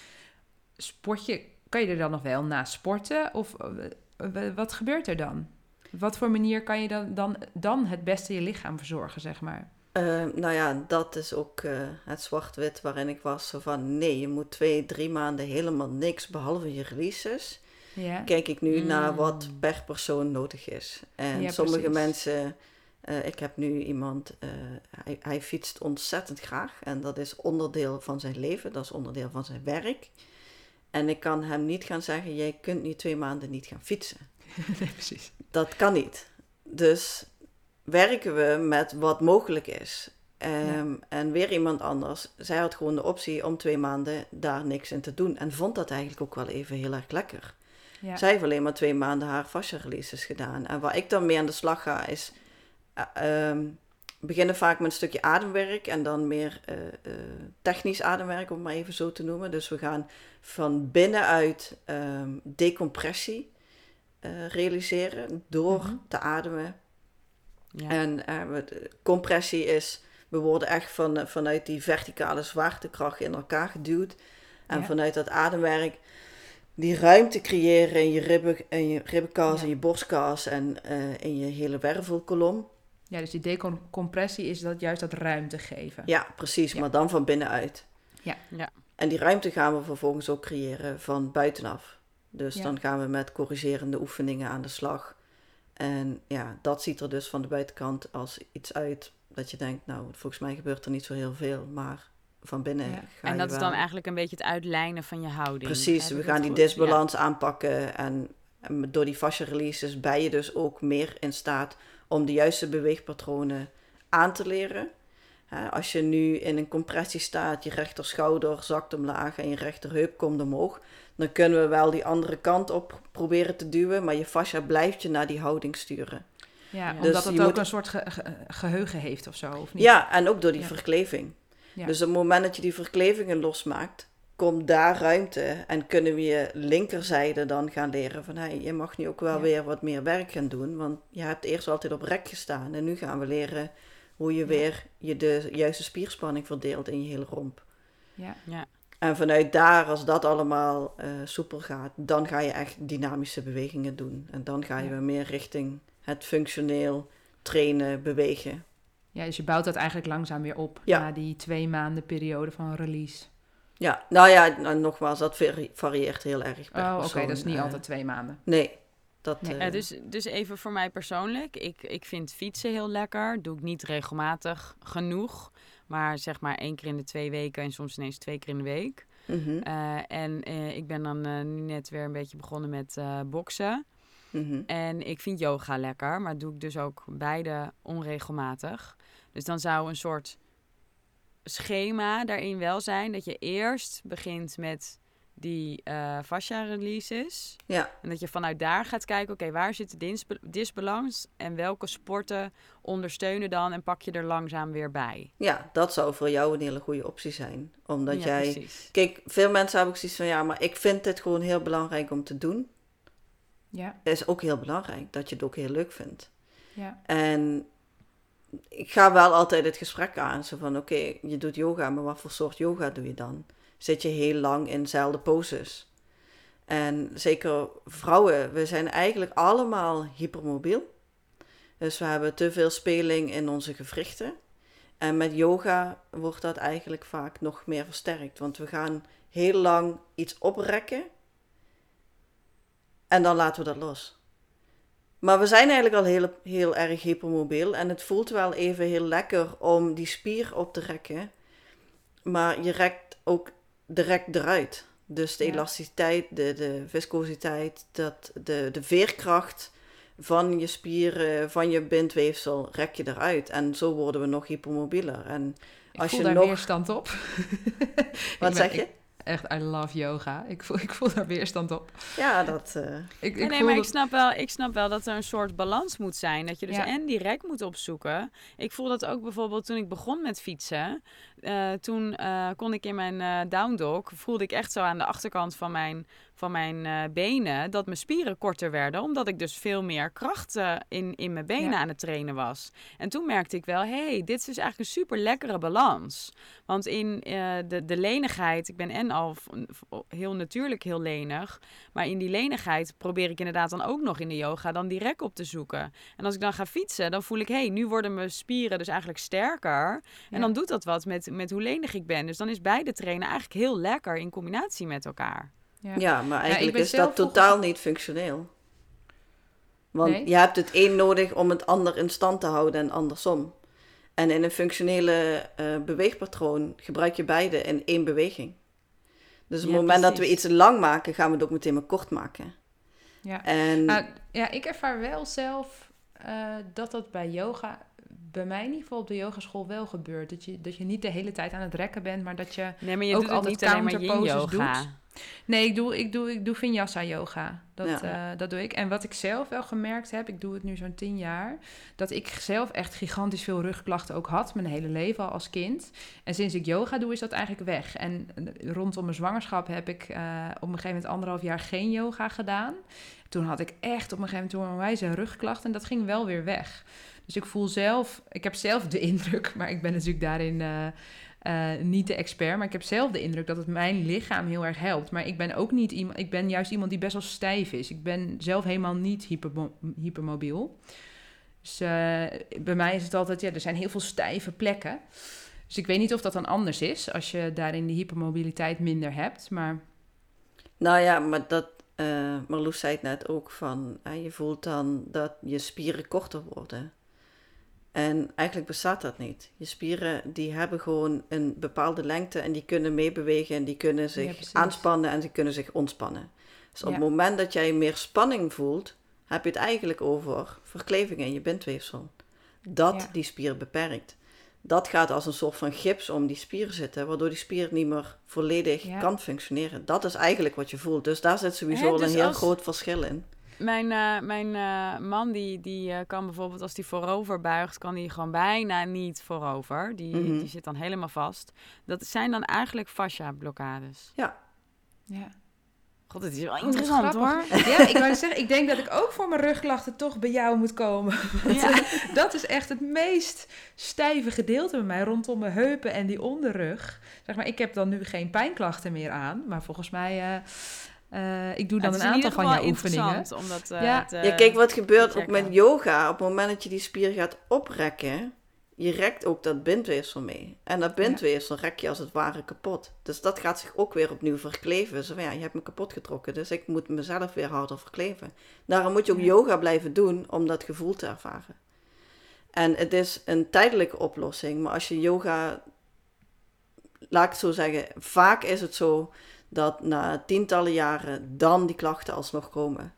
sport je, kan je er dan nog wel na sporten? Of eh, wat gebeurt er dan? Wat voor manier kan je dan, dan, dan het beste je lichaam verzorgen, zeg maar? Uh, nou ja, dat is ook uh, het zwart-wit waarin ik was. Zo van nee, je moet twee, drie maanden helemaal niks behalve je releases. Ja. Kijk ik nu naar mm. wat per persoon nodig is. En sommige mensen, uh, ik heb nu iemand, hij, hij, fietst ontzettend graag. En dat is onderdeel van zijn leven, dat is onderdeel van zijn werk. En ik kan hem niet gaan zeggen, jij kunt nu twee maanden niet gaan fietsen. [laughs] nee, precies. Dat kan niet. Dus werken we met wat mogelijk is. Ehm, en weer iemand anders. Zij had gewoon de optie om twee maanden daar niks in te doen. En vond dat eigenlijk ook wel even heel erg lekker. Ja. Zij heeft alleen maar twee maanden haar fascia releases gedaan. En waar ik dan mee aan de slag ga is... Uh, um, beginnen vaak met een stukje ademwerk en dan meer uh, uh, technisch ademwerk, om het maar even zo te noemen. Dus we gaan van binnenuit um, decompressie realiseren door mm -hmm. te ademen ja. En uh, compressie is, we worden echt van, eh, vanuit die verticale zwaartekracht in elkaar geduwd. En vanuit dat ademwerk die ruimte creëren in je, ribben, in je ribbenkas, in je borstkas en uh, in je hele wervelkolom. Ja, dus die decompressie is dat juist dat ruimte geven. Ja, precies, maar dan van binnenuit. Ja. ja. En die ruimte gaan we vervolgens ook creëren van buitenaf. Dus dan gaan we met corrigerende oefeningen aan de slag. En ja, dat ziet er dus van de buitenkant als iets uit dat je denkt, nou, volgens mij gebeurt er niet zo heel veel, maar van binnen ja. ga En dat is dan eigenlijk een beetje het uitlijnen van je houding. Precies, we gaan die disbalans aanpakken en, door die fascia releases ben je dus ook meer in staat om de juiste beweegpatronen aan te leren. als je nu in een compressie staat, je rechterschouder zakt omlaag en je rechterheup komt omhoog, dan kunnen we wel die andere kant op proberen te duwen, maar je fascia blijft je naar die houding sturen. Ja, dus omdat het ook een soort geheugen heeft of zo, of niet? Ja, en ook door die verkleving. Dus op het moment dat je die verklevingen losmaakt, komt daar ruimte en kunnen we je linkerzijde dan gaan leren van hey, je mag nu ook wel weer wat meer werk gaan doen, want je hebt eerst altijd op rek gestaan en nu gaan we leren hoe je weer je de juiste spierspanning verdeelt in je hele romp. Ja. ja. En vanuit daar, als dat allemaal uh, soepel gaat, dan ga je echt dynamische bewegingen doen. En dan ga je weer meer richting het functioneel trainen, bewegen. Ja, dus je bouwt dat eigenlijk langzaam weer op ja. na die twee maanden periode van release. Ja, nou ja, nou, nogmaals, dat varieert heel erg per Oh, oké, dat is niet uh, altijd twee maanden. Nee. Dat, nee. Uh, dus, dus even voor mij persoonlijk. Ik, ik vind fietsen heel lekker. Doe ik niet regelmatig genoeg. Maar zeg maar één keer in de twee weken en soms ineens twee keer in de week. Mm en uh, ik ben dan uh, net weer een beetje begonnen met boksen. Mm -hmm. En ik vind yoga lekker, maar doe ik dus ook beide onregelmatig. Dus dan zou een soort schema daarin wel zijn dat je eerst begint met die uh, fascia releases. Ja. En dat je vanuit daar gaat kijken, oké, waar zit de disbalans en welke sporten ondersteunen dan en pak je er langzaam weer bij. Ja, dat zou voor jou een hele goede optie zijn. Omdat jij... Precies. Kijk, veel mensen hebben ook zoiets van, ja, maar ik vind dit gewoon heel belangrijk om te doen. Ja. Het is ook heel belangrijk dat je het ook heel leuk vindt. Ja. En ik ga wel altijd het gesprek aan. Zo van, oké, je doet yoga, maar wat voor soort yoga doe je dan? Zit je heel lang in dezelfde poses. En zeker vrouwen, we zijn eigenlijk allemaal hypermobiel. Dus we hebben te veel speling in onze gewrichten. En met yoga wordt dat eigenlijk vaak nog meer versterkt. Want we gaan heel lang iets oprekken. En dan laten we dat los. Maar we zijn eigenlijk al heel, heel erg hypermobiel. En het voelt wel even heel lekker om die spier op te rekken. Maar je rekt ook direct eruit. Dus de elasticiteit, de, de viscositeit, dat, de, de veerkracht van je spieren, van je bindweefsel, rek je eruit. En zo worden we nog hypermobieler. En als je daar nog... weerstand op. [laughs] [laughs] Wat zeg je? Echt, I love yoga. Ik voel, ik voel daar weerstand op. Ja, dat... Uh... Ik, ik nee, maar ik, snap wel, ik snap wel dat er een soort balans moet zijn. Dat je dus en direct moet opzoeken. Ik voel dat ook bijvoorbeeld toen ik begon met fietsen. eh, toen eh, kon ik in mijn uh, down dog, voelde ik echt zo aan de achterkant van mijn, van mijn benen, dat mijn spieren korter werden, omdat ik dus veel meer kracht in, in mijn benen aan het trainen was. En toen merkte ik wel, hey, dit is dus eigenlijk een super lekkere balans. Want in de, de lenigheid, ik ben en al heel natuurlijk heel lenig, maar in die lenigheid probeer ik inderdaad dan ook nog in de yoga dan die rek op te zoeken. En als ik dan ga fietsen, dan voel ik, hey, nu worden mijn spieren dus eigenlijk sterker. En dan doet dat wat met, met hoe lenig ik ben. Dus dan is beide trainen eigenlijk heel lekker in combinatie met elkaar. Ja, ja maar eigenlijk is dat totaal niet functioneel. Want je hebt het een nodig om het ander in stand te houden en andersom. En in een functionele uh, beweegpatroon gebruik je beide in één beweging. Dus op het moment dat we iets lang maken, gaan we het ook meteen maar kort maken. Ja, en... Ah, ja ik ervaar wel zelf uh, dat dat bij yoga bij mij in ieder geval op de yogaschool wel gebeurt. Dat je, dat je niet de hele tijd aan het rekken bent, maar dat je, nee, maar je ook doet altijd niet counterposes doet. Nee, ik doe, ik doe, ik doe vinyasa yoga. Dat, ja. uh, dat doe ik. En wat ik zelf wel gemerkt heb, ik doe het nu zo'n tien jaar, dat ik zelf echt gigantisch veel rugklachten ook had, mijn hele leven al als kind. En sinds ik yoga doe, is dat eigenlijk weg. En rondom mijn zwangerschap heb ik uh, op een gegeven moment anderhalf jaar geen yoga gedaan. Toen had ik echt op een gegeven moment een wijze rugklachten en dat ging wel weer weg. Dus ik voel zelf, ik heb zelf de [laughs] indruk, maar ik ben natuurlijk daarin uh, uh, niet de expert, maar ik heb zelf de indruk dat het mijn lichaam heel erg helpt. Maar ik ben ook niet iemand, ik ben juist iemand die best wel stijf is. Ik ben zelf helemaal niet hyper, hypermobiel. Dus uh, bij mij is het altijd, ja, er zijn heel veel stijve plekken. Dus ik weet niet of dat dan anders is als je daarin de hypermobiliteit minder hebt. Maar... Nou ja, maar dat, uh, Marloes zei het net ook van, je voelt dan dat je spieren korter worden. En eigenlijk bestaat dat niet. Je spieren die hebben gewoon een bepaalde lengte en die kunnen meebewegen en die kunnen zich aanspannen en ze kunnen zich ontspannen. Dus op het moment dat jij meer spanning voelt, heb je het eigenlijk over verkleving in je bindweefsel. Dat die spier beperkt. Dat gaat als een soort van gips om die spier zitten, waardoor die spier niet meer volledig kan functioneren. Dat is eigenlijk wat je voelt. Dus daar zit sowieso dus een heel groot verschil in. Mijn, uh, mijn uh, man die, die uh, kan bijvoorbeeld als hij voorover buigt, kan hij gewoon bijna niet voorover. Die, mm -hmm. die zit dan helemaal vast. Dat zijn dan eigenlijk fascia blokkades. Ja. Ja. God, het is wel interessant hoor. Ja, ik wou zeggen, ik denk dat ik ook voor mijn rugklachten toch bij jou moet komen. Ja. [laughs] dat is echt het meest stijve gedeelte bij mij, rondom mijn heupen en die onderrug. Zeg maar, ik heb dan nu geen pijnklachten meer aan, maar volgens mij... Uh, ik doe dan een aantal van jouw oefeningen. Omdat, uh, ja. Te, ja, kijk, wat gebeurt ook met yoga. Op het moment dat je die spier gaat oprekken, je rekt ook dat bindweefsel mee. En dat bindweefsel rek je als het ware kapot. Dus dat gaat zich ook weer opnieuw verkleven. Zo ja, je hebt me kapot getrokken, dus ik moet mezelf weer harder verkleven. Daarom moet je ook yoga blijven doen om dat gevoel te ervaren. En het is een tijdelijke oplossing, maar als je yoga, laat ik het zo zeggen, vaak is het zo dat na tientallen jaren dan die klachten alsnog komen.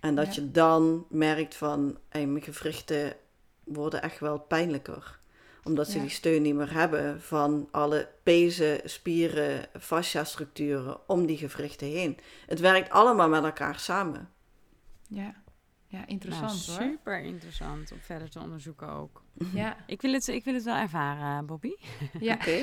En dat je dan merkt van, hey, mijn gewrichten worden echt wel pijnlijker. Omdat ze die steun niet meer hebben van alle pezen, spieren, fascia-structuren om die gewrichten heen. Het werkt allemaal met elkaar samen. Ja, ja interessant nou, hoor. Super interessant om verder te onderzoeken ook. Ja. Ik wil het, ik wil het wel ervaren, Bobby. Ja. Oké,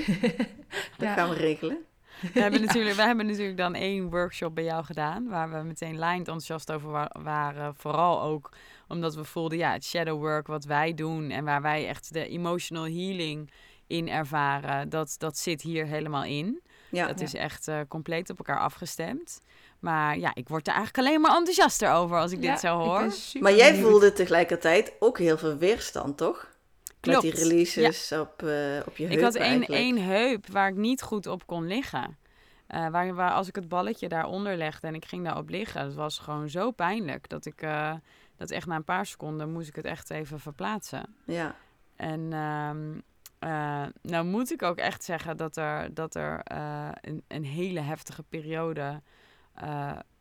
[laughs] dat gaan we regelen. [laughs] We hebben, natuurlijk, we hebben natuurlijk dan één workshop bij jou gedaan, waar we meteen lijnt enthousiast over waren. Vooral ook omdat we voelden, ja, het shadow work wat wij doen en waar wij echt de emotional healing in ervaren, dat, dat zit hier helemaal in. Ja, dat is echt uh, compleet op elkaar afgestemd. Maar ja, ik word er eigenlijk alleen maar enthousiaster over als ik dit zo hoor. Maar jij voelde tegelijkertijd ook heel veel weerstand, toch? Klopt. Met die releases op, uh, op je heup Ik had één, één heup waar ik niet goed op kon liggen. Uh, waar, waar als ik het balletje daaronder legde en ik ging daarop liggen, dat was gewoon zo pijnlijk dat ik uh, dat echt na een paar seconden moest ik het echt even verplaatsen. Ja. En um, uh, nou moet ik ook echt zeggen dat er, dat er een, een hele heftige periode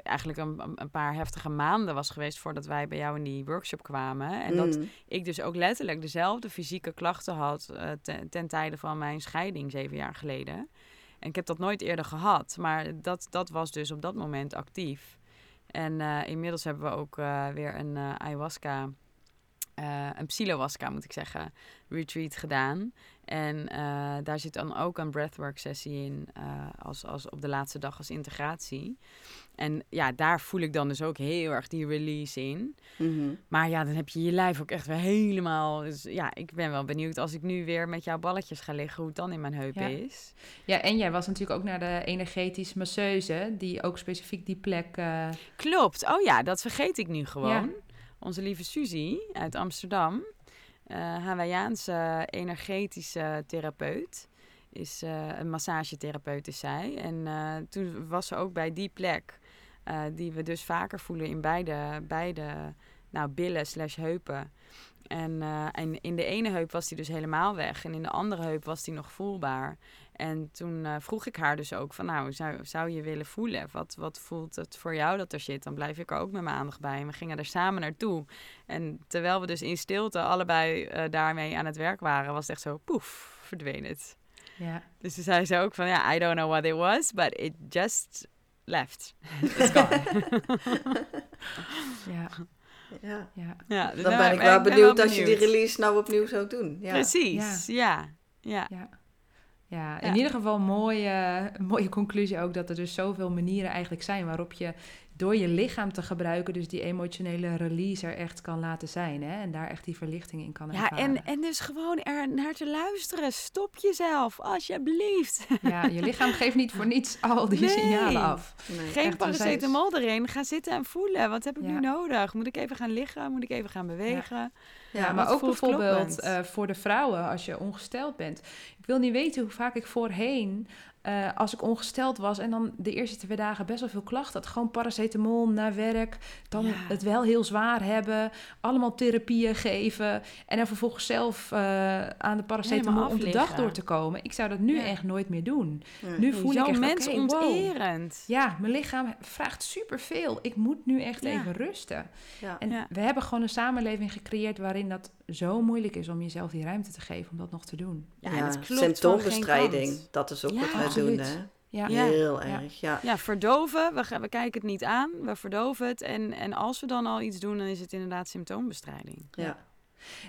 eigenlijk een, een, paar heftige maanden was geweest voordat wij bij jou in die workshop kwamen. En dat mm. ik dus ook letterlijk dezelfde fysieke klachten had uh, ten, ten tijde van mijn scheiding zeven jaar geleden. En ik heb dat nooit eerder gehad, maar dat, dat was dus op dat moment actief. En uh, inmiddels hebben we ook uh, weer een ayahuasca uh, een psilowaska, moet ik zeggen, retreat gedaan. En uh, daar zit dan ook een breathwork sessie in, uh, als, als op de laatste dag als integratie. En ja, daar voel ik dan dus ook heel erg die release in. Mm -hmm. Maar ja, dan heb je je lijf ook echt weer helemaal... Dus ja, ik ben wel benieuwd als ik nu weer met jouw balletjes ga liggen... hoe het dan in mijn heup ja. is. Ja, en jij was natuurlijk ook naar de energetisch masseuse... die ook specifiek die plek... Uh... Klopt. Oh ja, dat vergeet ik nu gewoon. Ja. Onze lieve Suzy uit Amsterdam... Uh, Hawaïaanse energetische therapeut. Is uh, een massagetherapeut is zij. En uh, toen was ze ook bij die plek. Die we dus vaker voelen in beide, beide nou, billen slash heupen. En, en in de ene heup was die dus helemaal weg. En in de andere heup was die nog voelbaar. En toen vroeg ik haar dus ook van... nou, zou, zou je willen voelen? Wat, wat voelt het voor jou dat er zit? Dan blijf ik er ook met mijn aandacht bij. En we gingen er samen naartoe. En terwijl we dus in stilte allebei daarmee aan het werk waren... was het echt zo poef, verdween het. Ja. Dus toen zei ze ook van, ja, I don't know what it was, but it just left. It's gone. [laughs] ja. Ja. ja. ja dus Dan nou, ben ik wel ben benieuwd als je die release nou opnieuw zou doen. Ja. Precies, ja. Ja. ja. Ja, in ieder geval een mooie, [laughs] mooie conclusie ook dat er dus zoveel manieren eigenlijk zijn waarop je door je lichaam te gebruiken, dus die emotionele release er echt kan laten zijn. Hè? En daar echt die verlichting in kan Ja, ervaren. en, en dus gewoon er naar te luisteren. Stop jezelf, alsjeblieft. Ja, je lichaam geeft niet voor niets [laughs] al die Nee. signalen af. Nee. Geen Echt, we paracetamol erin. Ga zitten en voelen. Wat heb ik Ja. nu nodig? Moet ik even gaan liggen? Moet ik even gaan bewegen? Ja, Ja, maar ook bijvoorbeeld eh, voor de vrouwen als je ongesteld bent. Ik wil niet weten hoe vaak ik voorheen, eh, als ik ongesteld was en dan de eerste twee dagen best wel veel klachten had. Gewoon paracetamol naar werk, dan Ja. het wel heel zwaar hebben, allemaal therapieën geven en dan vervolgens zelf eh, aan de paracetamol om de dag door te komen. Ik zou dat nu Ja. echt nooit meer doen. Nu voel ik Zo echt, wow. mensonterend. Ja, mijn lichaam vraagt superveel. Ik moet nu echt Ja. even rusten. Ja. En Ja. we hebben gewoon een samenleving gecreëerd waarin dat zo moeilijk is om jezelf die ruimte te geven om dat nog te doen. Ja, Ja, en het klopt symptoombestrijding, dat is ook Ja, wat wij absoluut. doen. Hè? Ja. Heel Ja. erg, ja. Ja, verdoven. We, gaan, we kijken het niet aan. We verdoven het. En, en als we dan al iets doen, dan is het inderdaad symptoombestrijding. ja.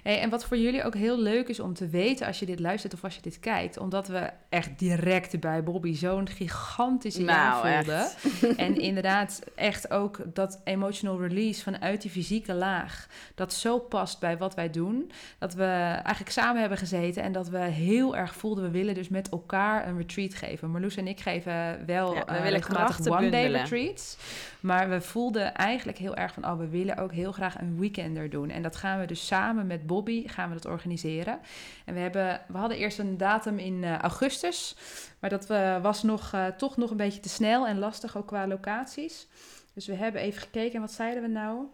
Hey, en wat voor jullie ook heel leuk is om te weten als je dit luistert of als je dit kijkt, omdat we echt direct bij Bobby zo'n gigantische ja Nou, voelden. [laughs] En inderdaad echt ook dat emotional release vanuit die fysieke laag, dat zo past bij wat wij doen, dat we eigenlijk samen hebben gezeten en dat we heel erg voelden, we willen dus met elkaar een retreat geven. Marloes en ik geven wel Ja, we eh, regelmatig one-day retreats, maar we voelden eigenlijk heel erg van, oh, we willen ook heel graag een weekender doen. En dat gaan we dus samen met Bobby gaan we dat organiseren. En we, hebben, we hadden eerst een datum in eh, augustus, maar dat eh, was nog, eh, toch nog een beetje te snel en lastig ook qua locaties. Dus we hebben even gekeken, en wat zeiden we nou?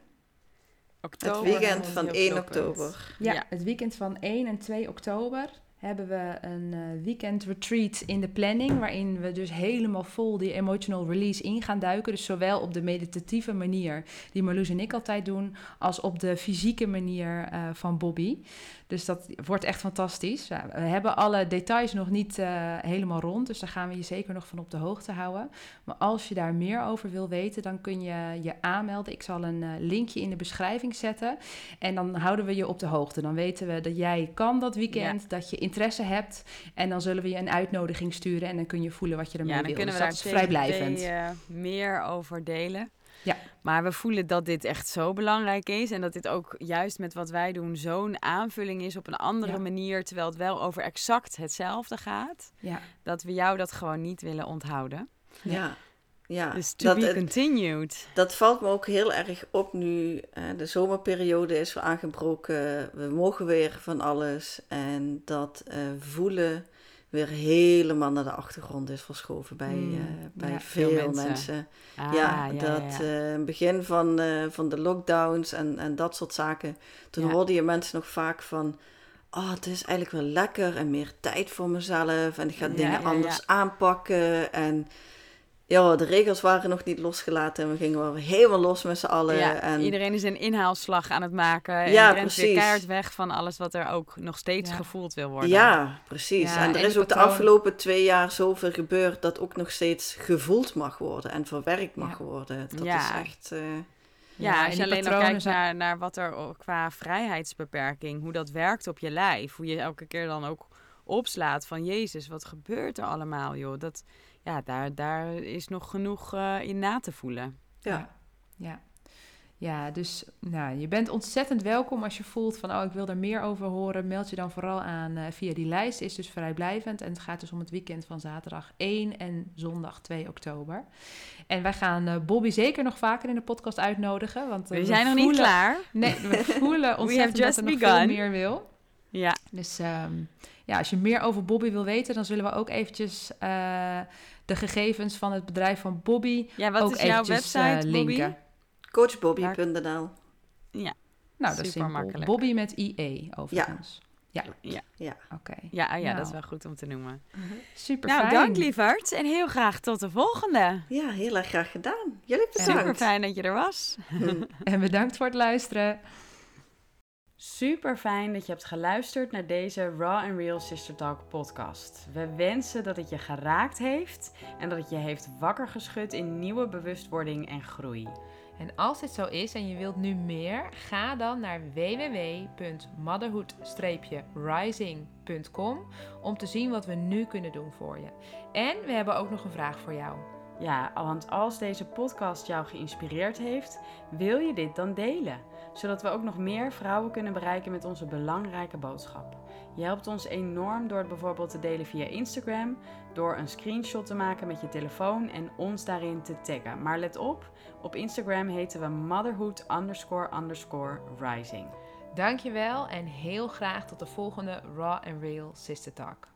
Het Oktober weekend was van heel 1 kloppend. oktober. Ja, Ja. het weekend van 1 en 2 oktober hebben we een eh, weekend retreat in de planning, waarin we dus helemaal vol die emotional release in gaan duiken. Dus zowel op de meditatieve manier die Marloes en ik altijd doen, als op de fysieke manier eh, van Bobby. Dus dat wordt echt fantastisch. We hebben alle details nog niet eh, helemaal rond, dus daar gaan we je zeker nog van op de hoogte houden. Maar als je daar meer over wil weten, dan kun je je aanmelden. Ik zal een eh, linkje in de beschrijving zetten. En dan houden we je op de hoogte. Dan weten we dat jij kan dat weekend, dat je interesse hebt. En dan zullen we je een uitnodiging sturen en dan kun je voelen wat je ermee Ja, dan wil. kunnen we dus daar dat is vrijblijvend. Eh, meer over delen. Ja. Maar we voelen dat dit echt zo belangrijk is. En dat dit ook juist met wat wij doen zo'n aanvulling is op een andere Ja. manier. Terwijl het wel over exact hetzelfde gaat. Ja. Dat we jou dat gewoon niet willen onthouden. Ja. Ja, Dus to dat, be continued. dat valt me ook heel erg op nu. eh, de zomerperiode is aangebroken. We mogen weer van alles. En dat eh, voelen weer helemaal naar de achtergrond is verschoven bij, Mm, eh, bij ja. veel, Veel mensen. mensen. Ah, ja, ja, dat ja, eh, begin van, eh, van de lockdowns en, en dat soort zaken. Toen hoorde je mensen nog vaak van... Oh, het is eigenlijk wel lekker en meer tijd voor mezelf. En ik ga dingen anders aanpakken. En ja, de regels waren nog niet losgelaten. En we gingen wel helemaal los met z'n allen. Ja, en, Iedereen is een inhaalslag aan het maken. En Ja, rent weer precies. keihard weg van alles wat er ook nog steeds Ja. gevoeld wil worden. Ja, precies. Ja, en er en is ook de afgelopen twee jaar zoveel gebeurd dat ook nog steeds gevoeld mag worden en verwerkt mag Ja. worden. Dat Ja. is echt. eh, Ja, als je alleen al kijkt naar, naar wat er qua vrijheidsbeperking, hoe dat werkt op je lijf. Hoe je elke keer dan ook opslaat van Jezus, wat gebeurt er allemaal, joh. Dat, ja, daar, daar is nog genoeg uh, in na te voelen. Ja, ja. ja. dus nou, je bent ontzettend welkom als je voelt van, oh, ik wil er meer over horen. Meld je dan vooral aan uh, via die lijst. Is dus vrijblijvend en het gaat dus om het weekend van zaterdag 1 en zondag 2 oktober. En wij gaan uh, Bobby zeker nog vaker in de podcast uitnodigen. Want, we, we zijn nog niet klaar. Nee, we [laughs] voelen ontzettend dat er nog veel meer wil. Ja. Dus um, ja, als je meer over Bobby wil weten, dan zullen we ook eventjes uh, de gegevens van het bedrijf van Bobby ja, wat ook is jouw website, uh, linken. Coachbobby.nl Ja, nou, dat is simpel. makkelijk. Bobby met IE overigens. Ja. Ja. Ja. Oké. Ja, ja nou. dat is wel goed om te noemen. -huh. Super nou, fijn. dank lieverd. En heel graag tot de volgende. Ja, heel erg graag gedaan. Jullie bedankt. Super fijn dat je er was. [laughs] en bedankt voor het luisteren. Super fijn dat je hebt geluisterd naar deze Raw and Real Sister Talk podcast. We wensen dat het je geraakt heeft en dat het je heeft wakker geschud in nieuwe bewustwording en groei. En als dit zo is en je wilt nu meer, ga dan naar www.motherhood-rising.com om te zien wat we nu kunnen doen voor je. En we hebben ook nog een vraag voor jou. Ja, want als deze podcast jou geïnspireerd heeft, wil je dit dan delen? Zodat we ook nog meer vrouwen kunnen bereiken met onze belangrijke boodschap. Je helpt ons enorm door het bijvoorbeeld te delen via Instagram, door een screenshot te maken met je telefoon en ons daarin te taggen. Maar let op, op Instagram heten we motherhood underscore underscore rising. Dankjewel en heel graag tot de volgende Raw and Real Sister Talk.